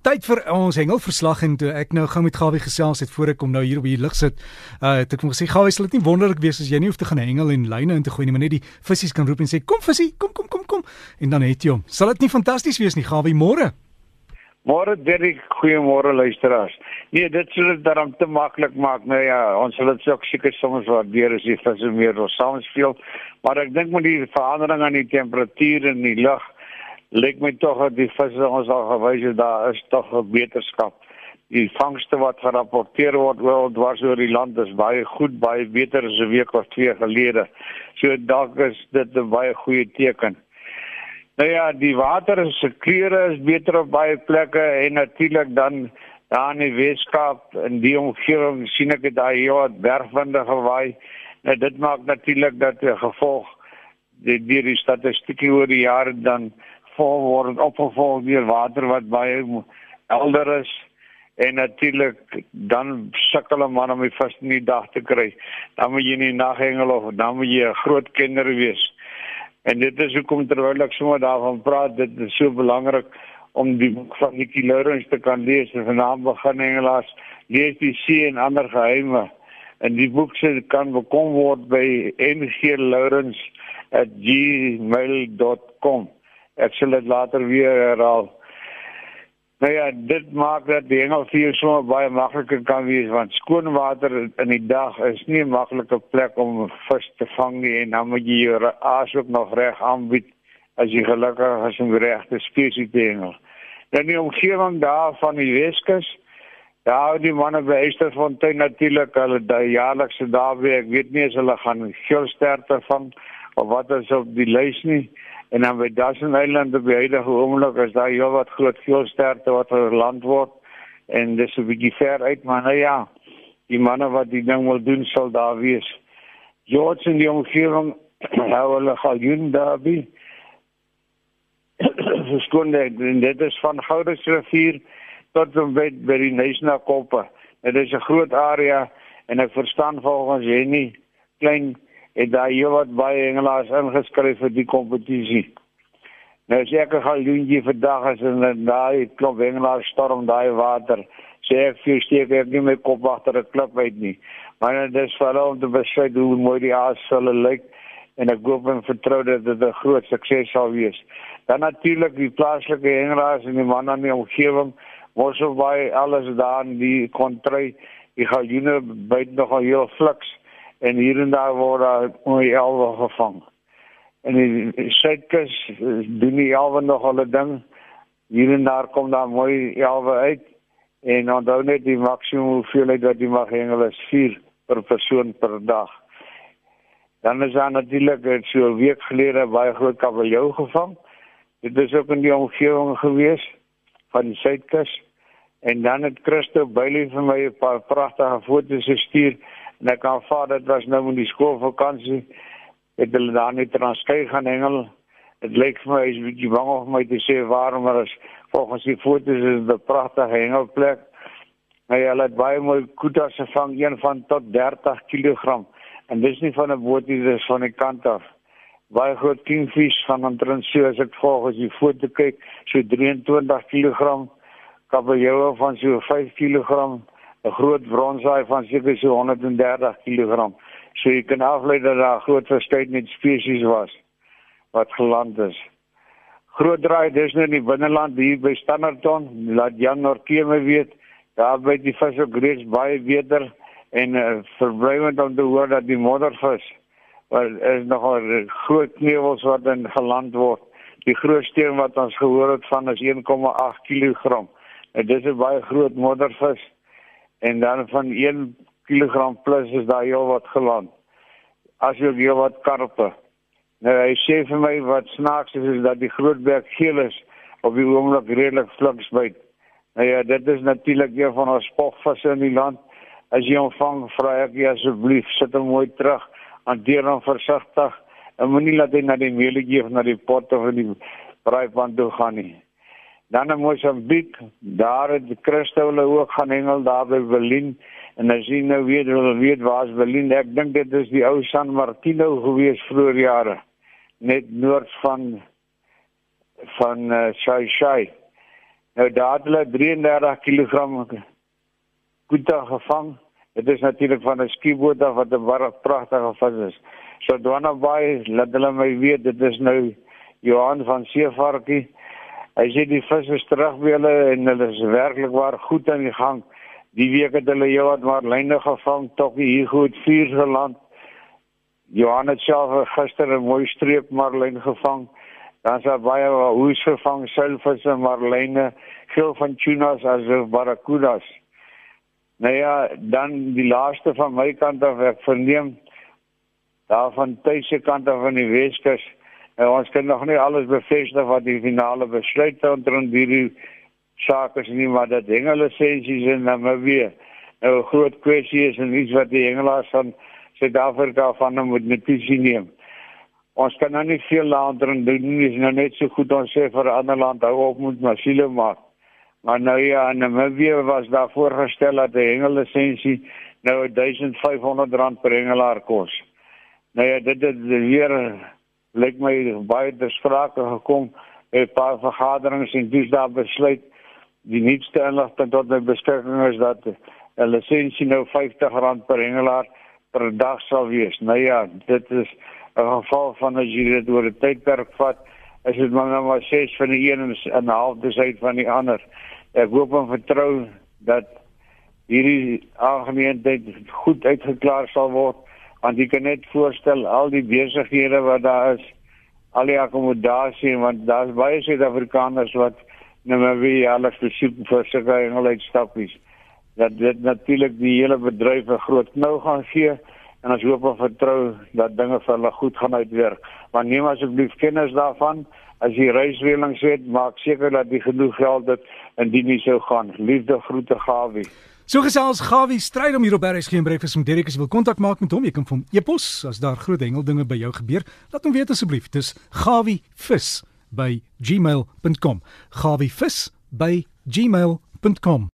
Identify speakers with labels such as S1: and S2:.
S1: Tyd vir ons hengelverslag en toe ek nou gou met Gawie gesels het voor ek kom nou hier op die lug sit. Uh het ek hom gesê Gawie, sal dit nie wonderlik wees as jy nie hoef te gaan hengel en lyne in te gooi nie, maar net die visse kan roep en sê kom visie, kom kom kom kom. En dan het jy hom. Sal dit nie fantasties wees nie, Gawie, môre?
S2: Môre Derek, goeiemôre luisteraars. Nee, dit sou dit dan te maklik maak. Nou ja, ons sal dit ook seker soms waardeer as die visse meer ons saam speel, maar ek dink met die verandering aan die temperatuur in die lug lyk my tog dat die visse ons al gewys het daar is tog 'n beterskap. Die vangste wat gerapporteer word oor dwars oor die land is baie goed, baie beter as 'n week of twee gelede. So dalk is dit 'n baie goeie teken. Nou ja, die water se kleure is beter op baie plekke en natuurlik dan daar in die Weskaap in die omgewing sien ek daai hier wat bergwinde gewaai. Nou dit maak natuurlik dat gevolg die, die statistieke oor die jare dan vol word opgevolg deur water wat baie helder is en natuurlik dan sukkel 'n man om die vis in die dag te kry. Dan moet jy nie naghengel of dan moet jy 'n groot kenner wees. En dit is hoekom terwyl ek sommer daarvan praat, dit is so belangrik om die boek van Nicky Lawrence te kan lees en vanaand begin hengelaars lees die see en ander geheime. En die boek se kan bekom word by nglaurens@gmail.com. Ek sal dit later weer herhaal. Nou ja, dit maak dat die hengelvuur so baie makliker kan wees want skoon water in die dag is nie 'n maklike plek om vis te vang nie en dan moet jy jou asook nog reg aanbied as jy gelukkig is om regte spesies te hengel. Dan die omgewing daar van die Weskus Ja, die manne by Esterfontein natuurlik, hulle daai jaarlikse dae, ek weet nie as hulle gaan geelsterte vang of wat is op die lys nie. En dan by Dassen Island op die huidige oomblik is daar heel wat groot veelsterte wat verland word en dis 'n bietjie ver uit maar nou ja, die manne wat die ding wil doen sal daar wees. George in die omgewing hou hulle galjoen daarby. Verskoon dit is van Goudesrivier tot by by die National Koppe. Dit is 'n groot area en ek verstaan volgens Jenny klein het daar hier wat baie hengelaars ingeskryf vir die kompetisie. Nou seker gaan Lungie vandag as en daai klop hengelaars storm daai water. Sê ek vir steek ek nie my kop agter 'n klip uit nie. Maar dit is veral om te besluit hoe mooi die aas sal lyk en ek hoop en vertrou dat dit 'n groot sukses sal wees. Dan natuurlik die plaaslike hengelaars en die manne in die omgewing mos so baie alles daar in die kontry. Die galjoene byt nogal heel fliks en hier en daar word daar mooi elwe gevang. En die suidkus doen die elwe nog hulle ding. Hier en daar kom daar mooi elwe uit en onthou net die maksimum hoeveelheid wat jy mag hengel is 4 per persoon per dag. Dan is daar natuurlik so 'n week gelede baie groot kabeljou gevang. Dit is ook in die omgewing gewees van die suidkus. En dan het Christo Bailey vir my 'n paar pragtige foto's gestuur En ek kan vaar dit was nou in die skoolvakansie. Het hulle daar net transkei gaan hengel. Dit lyk vir my is 'n bietjie bang of my te sê waarom maar as volgens die foto's is dit 'n pragtige hengelplek. Hy hulle het baie mooi kutas gevang, een van tot 30 kg. En dis nie van 'n bootie dis van die kant af. Baie groot kingfish van so as ek volgens die foto kyk, so 23 kg. Kabeljou van so 5 kg 'n groot bronsaai van seker so 130 kg. So jy kan aflei dat daar groot verskeidenheid spesies was wat geland is. Groot draai dis nou in die binneland hier by Standerton, laat Jan Norke my weet. Daar by die vis ook reeds baie beter en uh, verblywend om te hoor dat die moddervis wat is nogal groot knewels wat in geland word. Die grootste een wat ons gehoor het van is 1,8 kg. En dis 'n baie groot moddervis en dan van 1 kg plus is daar heel wat geland. As jy heel wat karpe. Nou hy sê vir my wat snaaks is, is dat die grootberg geel is op die oomblik redelik fliks byt. Nou ja, dit is natuurlik een van ons spogvisse in die land. As jy hom vang, vra ek jy asseblief sit hom mooi terug, hanteer hom versigtig en moenie laat hy na die meelie of na die pot of in die braaipan toe gaan nie. Dan in Mosambiek, daar het Christo hulle ook gaan hengel daar by Berlin en as jy nou weet hulle weet waar is Berlin, ek dink dit is die ou San Martino gewees vroeër jare net noord van van uh, Shai Shai. Nou daar het hulle 33 kg kuta gevang. Dit is natuurlik van 'n skieboot af wat 'n baie pragtige vis is. So Dwana Bay, laat hulle my weet dit is nou Johan van Seevarkie. Hy sê die vis is terug by hulle en hulle is werklik waar goed aan die gang. Die week het hulle jou wat maar lyne gevang, tokkie hier goed vier geland. Johan het self gister 'n mooi streep marlyn gevang. Dan's daar baie hoes gevang, silvisse, marlyne, geel van tunas as barracudas. Nou ja, dan die laaste van my kant af ek verneem daar van tuise kant af van die Weskus. Nou ons kan nog nie alles bevestig wat die finale besluit omtrent hierdie sake is nie, maar dat hengelisensies in Namibië nou 'n groot kwessie is en iets wat die hengelaars van Suid-Afrika van moet notisie neem. Ons kan nou nie veel later doen nie, is nou net so goed ons sê vir 'n ander land hou op met masiele maak. Maar nou ja, en Namibië was daar voorgestel dat 'n hengelisensie nou 1500 rand per hengelaar kos. Nou ja, dit het weer lyk my baie besprake gekom, 'n paar vergaderings en dis daar besluit die nuutste inligting tot my beskikking is dat 'n lisensie nou 50 rand per hengelaar per dag sal wees. Nou ja, dit is 'n geval van as jy dit oor 'n tydperk vat is dit maar nou maar ses van die een en 'n half uit van die ander. Ek hoop en vertrou dat hierdie aangemeenheid goed uitgeklaar sal word want jy kan net voorstel al die besighede wat daar is al die akkommodasie want daar's baie Suid-Afrikaners wat nou wie alles besoek vir sulke engeluitstappies dat dit natuurlik die hele bedryf 'n groot knou gaan gee en ons hoop en vertrou dat dinge vir hulle goed gaan uitwerk. Maar neem asseblief kennis daarvan. As jy reisreëlings het, maak seker dat jy genoeg geld het indien jy sou gaan. Liefde groete Gawie.
S1: So gesels Gawie stryd om hier op RSG en breakfast met Derek as jy wil kontak maak met hom. Jy kan hom e-pos as daar groot hengeldinge by jou gebeur. Laat hom weet asseblief. Dis gawievis by gmail.com. gawievis by gmail.com